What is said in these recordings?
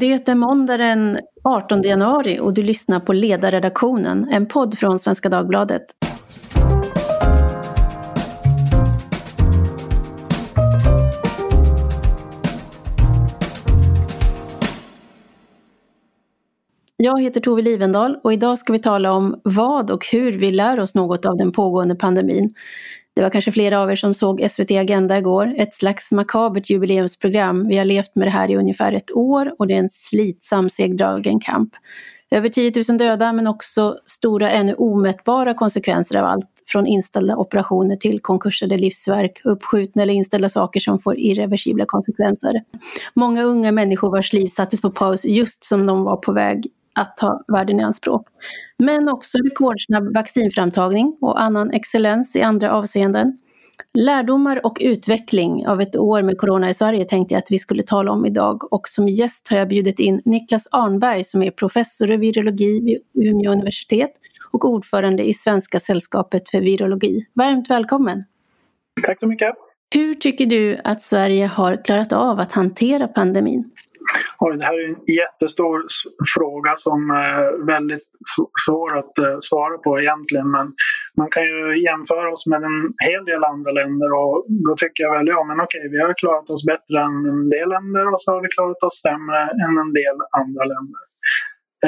Det är måndag den 18 januari och du lyssnar på Ledarredaktionen, en podd från Svenska Dagbladet. Jag heter Tove Livendal och idag ska vi tala om vad och hur vi lär oss något av den pågående pandemin. Det var kanske flera av er som såg SVT Agenda igår, ett slags makabert jubileumsprogram. Vi har levt med det här i ungefär ett år och det är en slitsam, segdragen kamp. Över 10 000 döda men också stora, ännu omätbara konsekvenser av allt från inställda operationer till konkursade livsverk, uppskjutna eller inställda saker som får irreversibla konsekvenser. Många unga människor vars liv sattes på paus just som de var på väg att ta världen i anspråk. Men också rekordsnabb vaccinframtagning och annan excellens i andra avseenden. Lärdomar och utveckling av ett år med corona i Sverige tänkte jag att vi skulle tala om idag och som gäst har jag bjudit in Niklas Arnberg som är professor i virologi vid Umeå universitet och ordförande i Svenska sällskapet för virologi. Varmt välkommen! Tack så mycket! Hur tycker du att Sverige har klarat av att hantera pandemin? Det här är en jättestor fråga som är väldigt svår att eh, svara på egentligen. Men man kan ju jämföra oss med en hel del andra länder och då tycker jag väl, ja men okej, vi har klarat oss bättre än en del länder och så har vi klarat oss sämre än en del andra länder.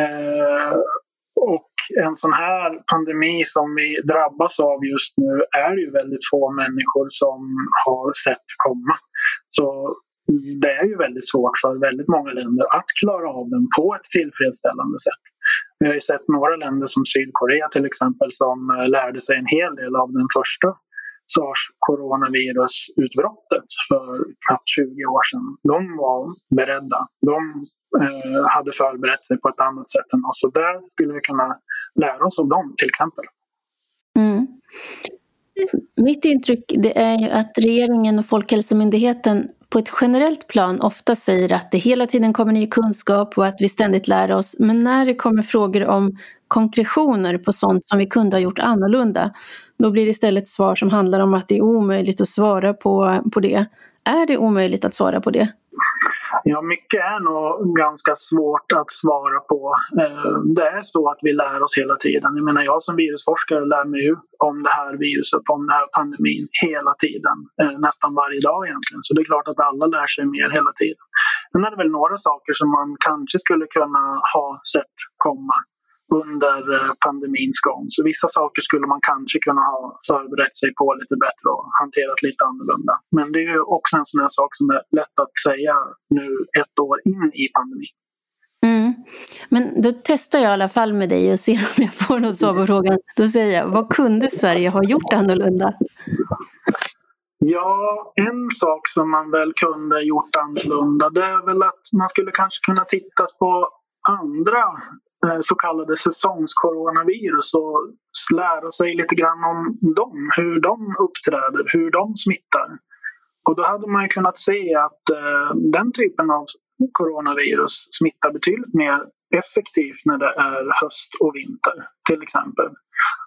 Eh, och en sån här pandemi som vi drabbas av just nu är ju väldigt få människor som har sett komma. Så det är ju väldigt svårt för väldigt många länder att klara av den på ett tillfredsställande sätt. Vi har ju sett några länder som Sydkorea till exempel som eh, lärde sig en hel del av den första sars coronavirusutbrottet för knappt 20 år sedan. De var beredda. De eh, hade förberett sig på ett annat sätt än oss. Så där skulle vi kunna lära oss av dem till exempel. Mm. Mitt intryck det är ju att regeringen och Folkhälsomyndigheten på ett generellt plan ofta säger att det hela tiden kommer ny kunskap och att vi ständigt lär oss. Men när det kommer frågor om konkretioner på sånt som vi kunde ha gjort annorlunda, då blir det istället svar som handlar om att det är omöjligt att svara på, på det. Är det omöjligt att svara på det? Ja, mycket är nog ganska svårt att svara på. Eh, det är så att vi lär oss hela tiden. Jag menar, jag som virusforskare lär mig ju om det här viruset, om den här pandemin hela tiden. Eh, nästan varje dag egentligen. Så det är klart att alla lär sig mer hela tiden. Sen är det väl några saker som man kanske skulle kunna ha sett komma under eh, pandemins gång. Så vissa saker skulle man kanske kunna ha förberett sig på lite bättre och hanterat lite annorlunda. Men det är ju också en sån här sak som är lätt att säga nu ett år in i pandemin. Mm. Men då testar jag i alla fall med dig och ser om jag får något svar på frågan. Då säger jag, vad kunde Sverige ha gjort annorlunda? Ja, en sak som man väl kunde gjort annorlunda det är väl att man skulle kanske kunna titta på andra Eh, så kallade säsongskoronavirus och lära sig lite grann om dem, hur de uppträder, hur de smittar. Och då hade man kunnat se att eh, den typen av coronavirus smittar betydligt mer effektivt när det är höst och vinter till exempel.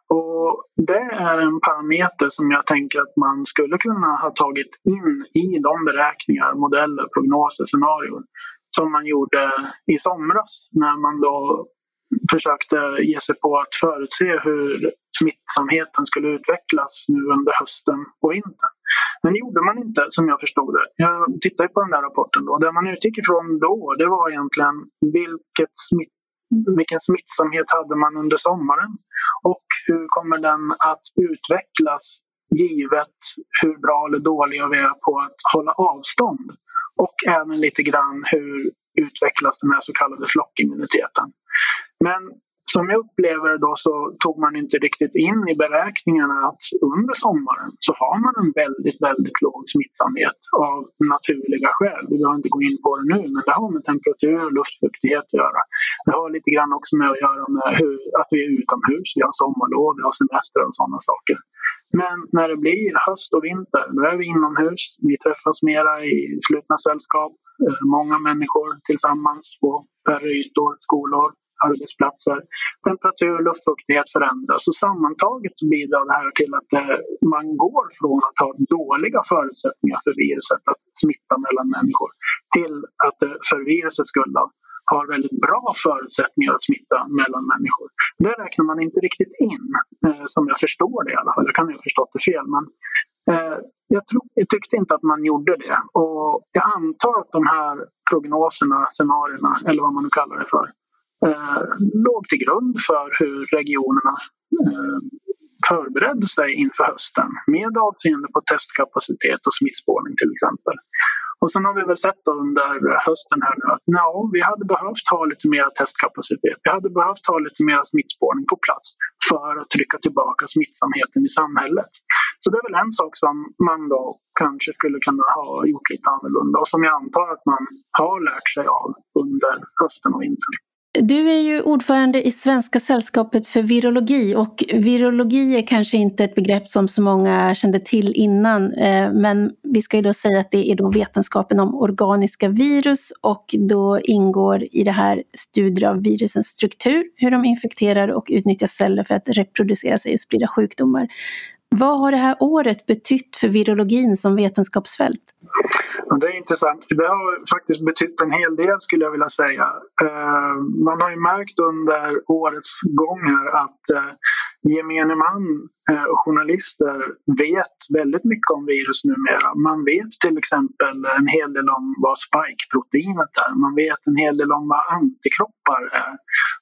Och det är en parameter som jag tänker att man skulle kunna ha tagit in i de beräkningar, modeller, prognoser, scenarier som man gjorde i somras när man då försökte ge sig på att förutse hur smittsamheten skulle utvecklas nu under hösten och vintern. Men det gjorde man inte som jag förstod det. Jag tittade på den där rapporten då. Det man utgick ifrån då det var egentligen vilket smitt, vilken smittsamhet hade man under sommaren och hur kommer den att utvecklas givet hur bra eller dåliga vi är på att hålla avstånd. Och även lite grann hur utvecklas den här så kallade flockimmuniteten. Men som jag upplever det då så tog man inte riktigt in i beräkningarna att under sommaren så har man en väldigt, väldigt låg smittsamhet av naturliga skäl. Vi behöver inte gå in på det nu, men det har med temperatur och luftfuktighet att göra. Det har lite grann också med att göra med hur, att vi är utomhus, vi har sommarlov, vi har semester och sådana saker. Men när det blir höst och vinter, då är vi inomhus. Vi träffas mera i slutna sällskap. Eh, många människor tillsammans på färre ytor, skolor, arbetsplatser. Temperatur och luftfuktighet förändras och sammantaget bidrar det här till att eh, man går från att ha dåliga förutsättningar för viruset att smitta mellan människor till att eh, för virusets skull har väldigt bra förutsättningar att smitta mellan människor. Det räknar man inte riktigt in, eh, som jag förstår det i alla fall. Jag kan ju ha förstått det fel. Men jag, tro, jag tyckte inte att man gjorde det. Och jag antar att de här prognoserna, scenarierna, eller vad man nu kallar det för, eh, låg till grund för hur regionerna eh, förberedde sig inför hösten med avseende på testkapacitet och smittspårning till exempel. Och sen har vi väl sett under hösten här nu att no, vi hade behövt ha lite mer testkapacitet. Vi hade behövt ha lite mer smittspårning på plats för att trycka tillbaka smittsamheten i samhället. Så det är väl en sak som man då kanske skulle kunna ha gjort lite annorlunda och som jag antar att man har lärt sig av under hösten och vintern. Du är ju ordförande i Svenska sällskapet för virologi och virologi är kanske inte ett begrepp som så många kände till innan eh, men vi ska ju då säga att det är då vetenskapen om organiska virus och då ingår i det här studier av virusens struktur, hur de infekterar och utnyttjar celler för att reproducera sig och sprida sjukdomar. Vad har det här året betytt för virologin som vetenskapsfält? Det är intressant. Det har faktiskt betytt en hel del skulle jag vilja säga. Eh, man har ju märkt under årets gång här att eh, gemene man Eh, journalister vet väldigt mycket om virus numera. Man vet till exempel en hel del om vad spike-proteinet är. Man vet en hel del om vad antikroppar är.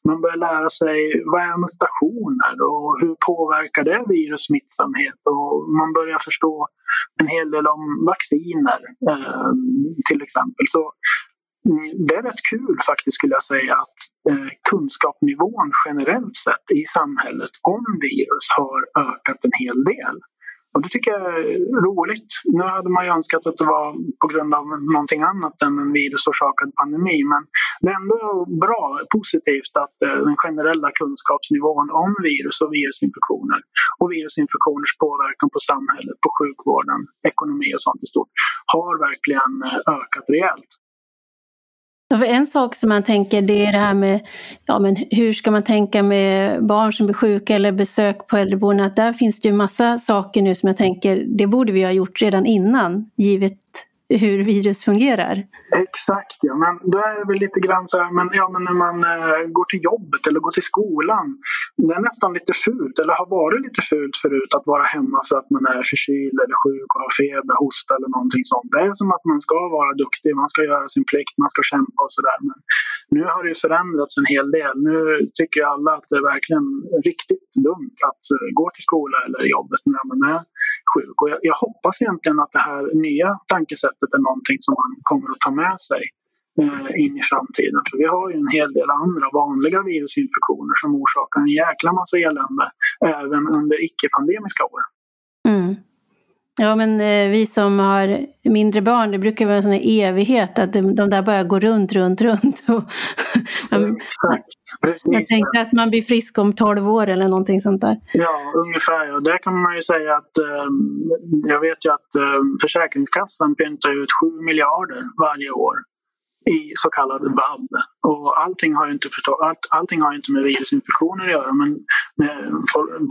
Man börjar lära sig vad är mutationer och hur påverkar det virus smittsamhet och man börjar förstå en hel del om vacciner eh, till exempel. Så det är rätt kul faktiskt skulle jag säga att eh, kunskapsnivån generellt sett i samhället om virus har ökat en hel del. Och det tycker jag är roligt. Nu hade man ju önskat att det var på grund av någonting annat än en virusorsakad pandemi. Men det är ändå bra, positivt att eh, den generella kunskapsnivån om virus och virusinfektioner och virusinfektioners påverkan på samhället, på sjukvården, ekonomi och sånt i stort har verkligen eh, ökat rejält. Ja, för en sak som man tänker det är det här med ja, men hur ska man tänka med barn som blir sjuka eller besök på äldreboenden. Att där finns det ju massa saker nu som jag tänker det borde vi ha gjort redan innan givet hur virus fungerar. Exakt, ja. men då är det väl lite grann så här, men, ja, men när man eh, går till jobbet eller går till skolan. Det är nästan lite fult, eller har varit lite fult förut att vara hemma för att man är förkyld eller sjuk och har feber, hosta eller någonting sånt. Det är som att man ska vara duktig, man ska göra sin plikt, man ska kämpa och sådär. Men nu har det förändrats en hel del. Nu tycker alla att det är verkligen riktigt dumt att eh, gå till skolan eller jobbet när man är sjuk. Och jag, jag hoppas egentligen att det här nya tankesättet är någonting som man kommer att ta med sig eh, in i framtiden. För vi har ju en hel del andra vanliga virusinfektioner som orsakar en jäkla massa elände även under icke-pandemiska år. Mm. Ja, men eh, vi som har mindre barn, det brukar vara en sån evighet att de, de där bara går runt, runt, runt. Och man, man tänker att man blir frisk om 12 år eller någonting sånt där. Ja, ungefär. Och där kan man ju säga att eh, jag vet ju att eh, Försäkringskassan pyntar ut 7 miljarder varje år i så kallad vab. Och allting har ju inte, allt, allting har inte med virusinfektioner att göra men eh,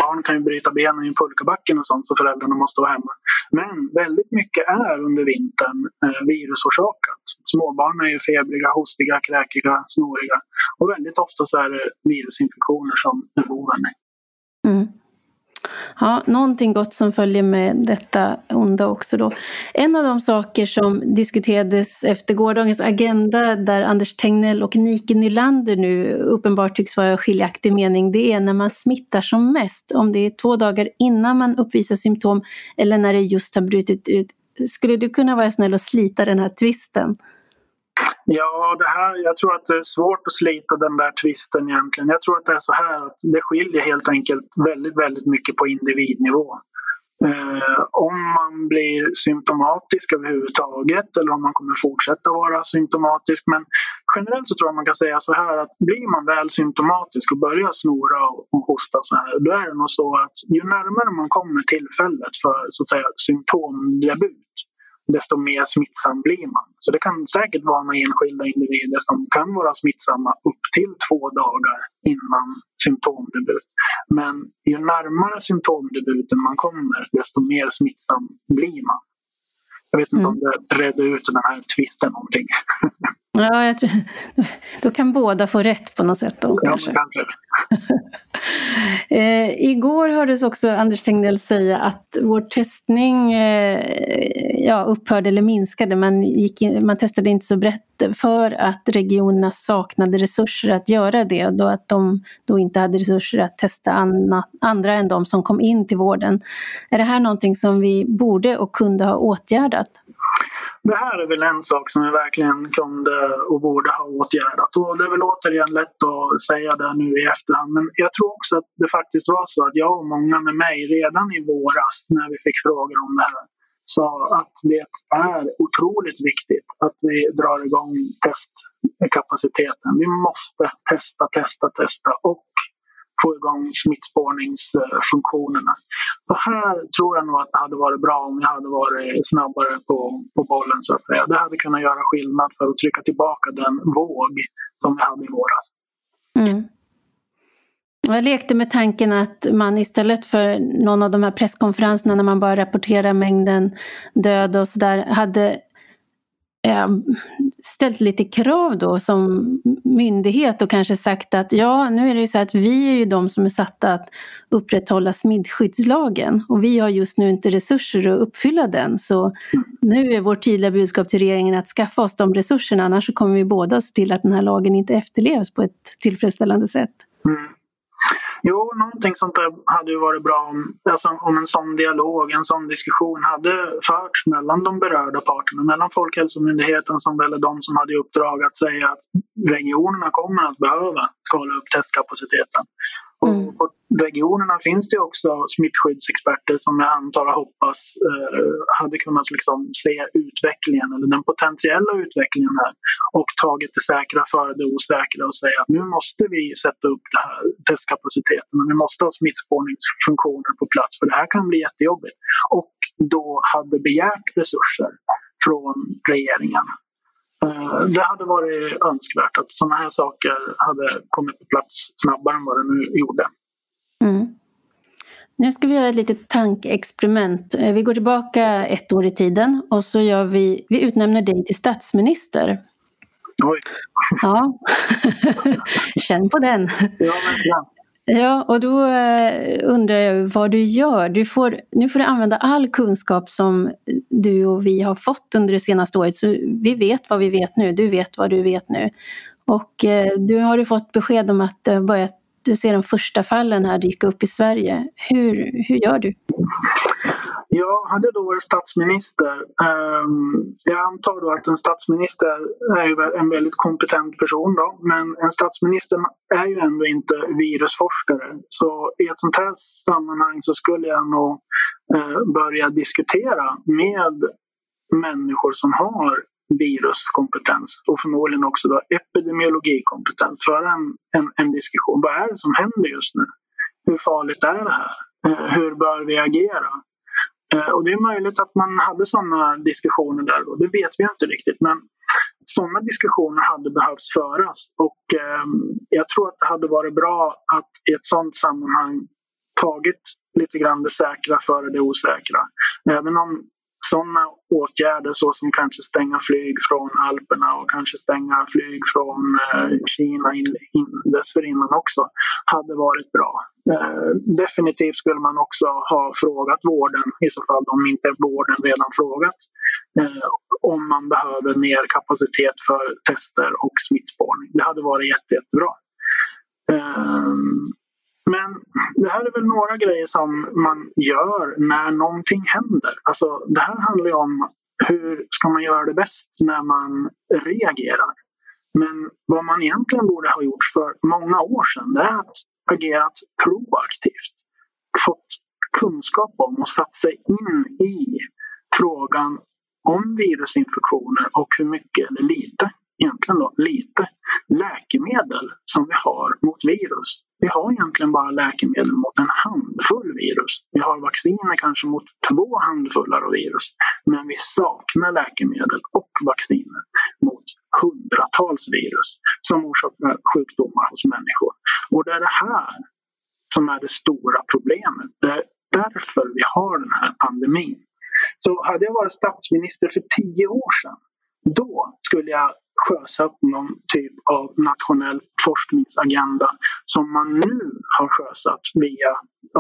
barn kan ju bryta benen i pulkabacken och sånt så föräldrarna måste vara hemma. Men väldigt mycket är under vintern eh, virusorsakat. Småbarn är ju febriga, hostiga, kräkiga, snoriga och väldigt ofta så är det virusinfektioner som är boven. Mm. Ja, någonting gott som följer med detta onda också då. En av de saker som diskuterades efter gårdagens agenda där Anders Tegnell och Nike Nylander nu uppenbart tycks vara skiljaktig mening, det är när man smittar som mest. Om det är två dagar innan man uppvisar symptom eller när det just har brutit ut. Skulle du kunna vara snäll och slita den här tvisten? Ja, det här, jag tror att det är svårt att slita den där tvisten egentligen. Jag tror att det är så här att det skiljer helt enkelt väldigt, väldigt mycket på individnivå. Eh, om man blir symptomatisk överhuvudtaget eller om man kommer fortsätta vara symptomatisk. Men generellt så tror jag man kan säga så här att blir man väl symptomatisk och börjar snora och hosta så här, då är det nog så att ju närmare man kommer tillfället för så att säga symptomdebut desto mer smittsam blir man. Så det kan säkert vara enskilda individer som kan vara smittsamma upp till två dagar innan symptomdebut. Men ju närmare symptomdebuten man kommer, desto mer smittsam blir man. Jag vet inte mm. om det redde ut den här tvisten någonting. Ja, jag tror, då kan båda få rätt på något sätt då ja, kanske. kanske. eh, igår hördes också Anders Tegnell säga att vår testning eh, ja, upphörde eller minskade. Man, gick in, man testade inte så brett för att regionerna saknade resurser att göra det och då att de då inte hade resurser att testa anna, andra än de som kom in till vården. Är det här någonting som vi borde och kunde ha åtgärdat? Det här är väl en sak som vi verkligen kunde och borde ha åtgärdat. Och det är väl återigen lätt att säga det nu i efterhand. Men jag tror också att det faktiskt var så att jag och många med mig redan i våras när vi fick frågor om det här sa att det är otroligt viktigt att vi drar igång testkapaciteten. Vi måste testa, testa, testa och få igång smittspårningsfunktionerna. Så här tror jag nog att det hade varit bra om jag hade varit snabbare på, på bollen så att säga. Det hade kunnat göra skillnad för att trycka tillbaka den våg som vi hade i våras. Mm. Jag lekte med tanken att man istället för någon av de här presskonferenserna när man bara rapporterar mängden död och sådär hade eh, ställt lite krav då som myndighet och kanske sagt att ja, nu är det ju så att vi är ju de som är satta att upprätthålla smittskyddslagen och vi har just nu inte resurser att uppfylla den. Så nu är vårt tydliga budskap till regeringen att skaffa oss de resurserna annars så kommer vi båda se till att den här lagen inte efterlevs på ett tillfredsställande sätt. Mm. Jo, någonting sånt där hade ju varit bra om, alltså, om en sån dialog, en sån diskussion hade förts mellan de berörda parterna, mellan Folkhälsomyndigheten som väl är de som hade i uppdrag att säga att regionerna kommer att behöva skala upp testkapaciteten. Mm. Och på regionerna finns det också smittskyddsexperter som jag antar och hoppas eh, hade kunnat liksom se utvecklingen eller den potentiella utvecklingen här och tagit det säkra före det osäkra och säga att nu måste vi sätta upp den här testkapaciteten och vi måste ha smittspårningsfunktioner på plats för det här kan bli jättejobbigt. Och då hade begärt resurser från regeringen det hade varit önskvärt att sådana här saker hade kommit på plats snabbare än vad det nu gjorde. Mm. Nu ska vi göra ett litet tankeexperiment. Eh, vi går tillbaka ett år i tiden och så gör vi, vi utnämner dig till statsminister. Oj. Ja, känn på den. Ja, men, Ja, Ja, och då eh, undrar jag vad du gör. Du får, nu får du använda all kunskap som du och vi har fått under det senaste året. Så vi vet vad vi vet nu, du vet vad du vet nu. Och eh, du har du fått besked om att eh, du, börjat, du ser de första fallen här dyka upp i Sverige. Hur, hur gör du? Jag hade då varit statsminister. Ehm, jag antar då att en statsminister är en väldigt kompetent person då, men en statsminister är ju ändå inte virusforskare. Så i ett sånt här sammanhang så skulle jag nog eh, börja diskutera med människor som har viruskompetens och förmodligen också då epidemiologikompetens för en, en, en diskussion. Vad är det som händer just nu? Hur farligt är det här? Eh, hur bör vi agera? Eh, och det är möjligt att man hade sådana diskussioner där och det vet vi inte riktigt. Men sådana diskussioner hade behövts föras och eh, jag tror att det hade varit bra att i ett sådant sammanhang tagit lite grann det säkra före det osäkra. Även om sådana åtgärder så som kanske stänga flyg från Alperna och kanske stänga flyg från eh, Kina in, in, dessförinnan också hade varit bra. Eh, definitivt skulle man också ha frågat vården, i så fall om inte vården redan frågat, eh, om man behöver mer kapacitet för tester och smittspårning. Det hade varit jätte, jättebra. Men det här är väl några grejer som man gör när någonting händer. Alltså, det här handlar ju om hur ska man göra det bäst när man reagerar. Men vad man egentligen borde ha gjort för många år sedan det är att agerat proaktivt. Fått kunskap om och satt sig in i frågan om virusinfektioner och hur mycket eller lite egentligen då lite läkemedel som vi har mot virus. Vi har egentligen bara läkemedel mot en handfull virus. Vi har vacciner kanske mot två handfullar av virus. Men vi saknar läkemedel och vacciner mot hundratals virus som orsakar sjukdomar hos människor. Och det är det här som är det stora problemet. Det är därför vi har den här pandemin. Så hade jag varit statsminister för tio år sedan då skulle jag sjösatt någon typ av nationell forskningsagenda som man nu har sjösatt via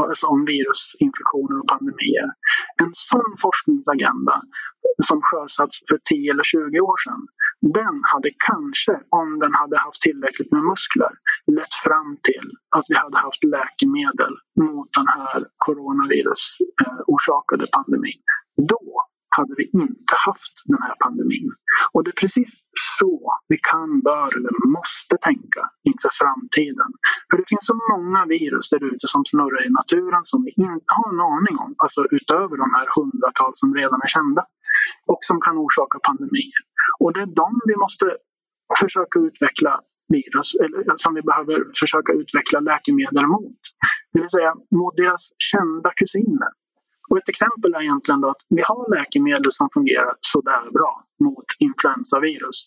alltså om virusinfektioner och pandemier. En sån forskningsagenda som sjösatts för 10 eller 20 år sedan den hade kanske, om den hade haft tillräckligt med muskler, lett fram till att vi hade haft läkemedel mot den här coronavirus-orsakade eh, pandemin. Då hade vi inte haft den här pandemin. Och det är precis så vi kan, bör eller måste tänka inför framtiden. För det finns så många virus där ute som snurrar i naturen som vi inte har en aning om, alltså utöver de här hundratals som redan är kända och som kan orsaka pandemier. Och det är de vi måste försöka utveckla virus, eller som vi behöver försöka utveckla läkemedel mot. Det vill säga mot deras kända kusiner. Och ett exempel är egentligen att vi har läkemedel som fungerar sådär bra mot influensavirus.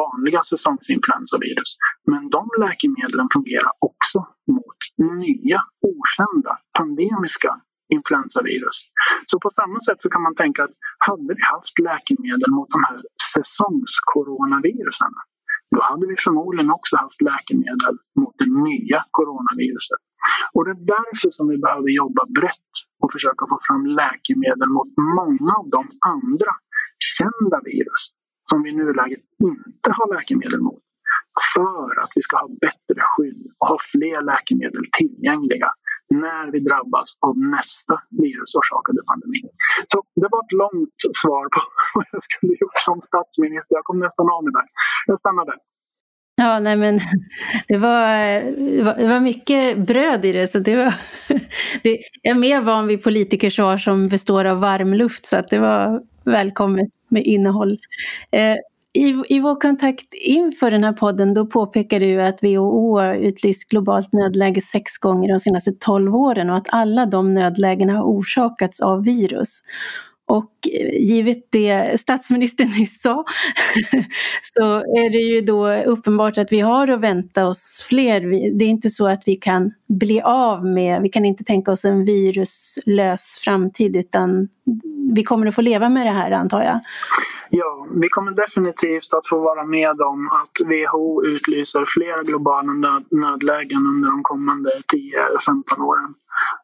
Vanliga säsongsinfluensavirus. Men de läkemedlen fungerar också mot nya, okända, pandemiska influensavirus. Så på samma sätt så kan man tänka att hade vi haft läkemedel mot de här säsongskoronavirusen då hade vi förmodligen också haft läkemedel mot det nya coronaviruset. Och det är därför som vi behöver jobba brett och försöka få fram läkemedel mot många av de andra kända virus som vi i nuläget inte har läkemedel mot. För att vi ska ha bättre skydd och ha fler läkemedel tillgängliga när vi drabbas av nästa virusorsakade pandemi. Så det var ett långt svar på vad jag skulle gjort som statsminister. Jag kom nästan av mig där. Jag stannar där. Ja, nej men det var, det var mycket bröd i det. Så det var, det, jag är mer van vid politikersvar som består av varm luft så att det var välkommet med innehåll. Eh, i, I vår kontakt inför den här podden då påpekar du att WHO har utlyst globalt nödläge sex gånger de senaste tolv åren och att alla de nödlägena har orsakats av virus. Och eh, givet det statsministern nyss sa så är det ju då uppenbart att vi har att vänta oss fler. Det är inte så att vi kan bli av med, vi kan inte tänka oss en viruslös framtid utan vi kommer att få leva med det här antar jag. Ja, vi kommer definitivt att få vara med om att WHO utlyser flera globala nödlägen under de kommande 10-15 åren.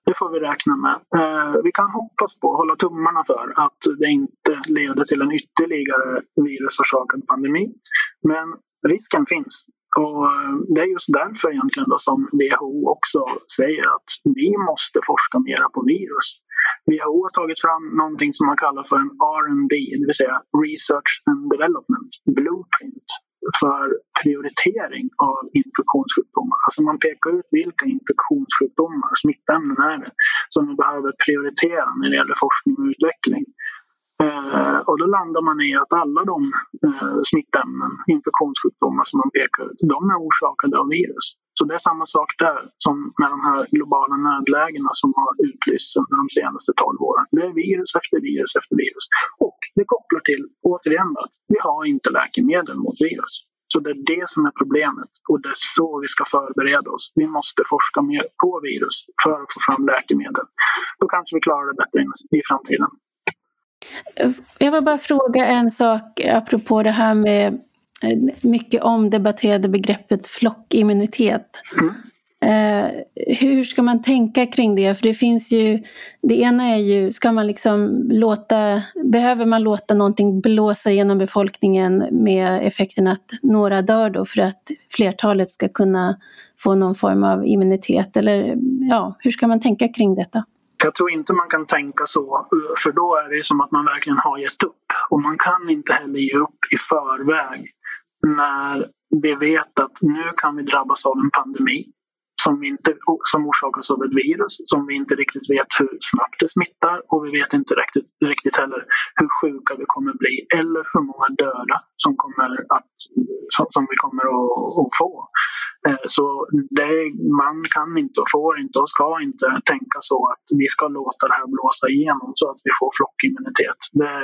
Det får vi räkna med. Eh, vi kan hoppas på, hålla tummarna för, att det inte leder till en ytterligare virusorsakad pandemi. Men risken finns. Och eh, det är just därför egentligen då som WHO också säger att vi måste forska mera på virus. WHO har tagit fram någonting som man kallar för en R&D, det vill säga Research and Development Blueprint för prioritering av infektionssjukdomar. Alltså man pekar ut vilka infektionssjukdomar, smittämnen är det, som vi behöver prioritera när det gäller forskning och utveckling. Eh, och då landar man i att alla de eh, smittämnen, infektionssjukdomar som man pekar ut, de är orsakade av virus. Så det är samma sak där som med de här globala nödlägena som har utlysts under de senaste 12 åren. Det är virus efter virus efter virus. Och det kopplar till, återigen, att vi har inte läkemedel mot virus. Så det är det som är problemet och det är så vi ska förbereda oss. Vi måste forska mer på virus för att få fram läkemedel. Då kanske vi klarar det bättre i framtiden. Jag vill bara fråga en sak apropå det här med eh, mycket omdebatterade begreppet flockimmunitet. Mm. Eh, hur ska man tänka kring det? För det finns ju, det ena är ju, ska man liksom låta, behöver man låta någonting blåsa genom befolkningen med effekten att några dör då för att flertalet ska kunna få någon form av immunitet? Eller ja, hur ska man tänka kring detta? Jag tror inte man kan tänka så, eh, för då är det som att man verkligen har gett upp. Och man kan inte heller ge upp i förväg när vi vet att nu kan vi drabbas av en pandemi som, inte, som orsakas av ett virus som vi inte riktigt vet hur snabbt det smittar och vi vet inte riktigt, riktigt heller hur sjuka vi kommer bli eller hur många döda som, kommer att, som, som vi kommer att, att få. Eh, så det, man kan inte och får inte och ska inte tänka så att vi ska låta det här blåsa igenom så att vi får flockimmunitet. Det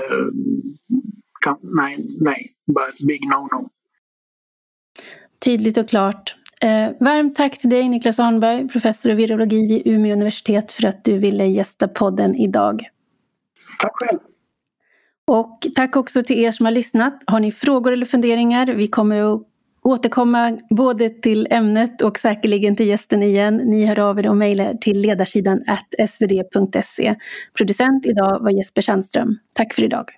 kan, nej, nej, bara ett big no-no. Tydligt och klart. Eh, varmt tack till dig Niklas Arnberg, professor i virologi vid Umeå universitet för att du ville gästa podden idag. Tack själv. Och tack också till er som har lyssnat. Har ni frågor eller funderingar? Vi kommer att återkomma både till ämnet och säkerligen till gästen igen. Ni hör av er och mejlar till ledarsidan svd.se. Producent idag var Jesper Sandström. Tack för idag.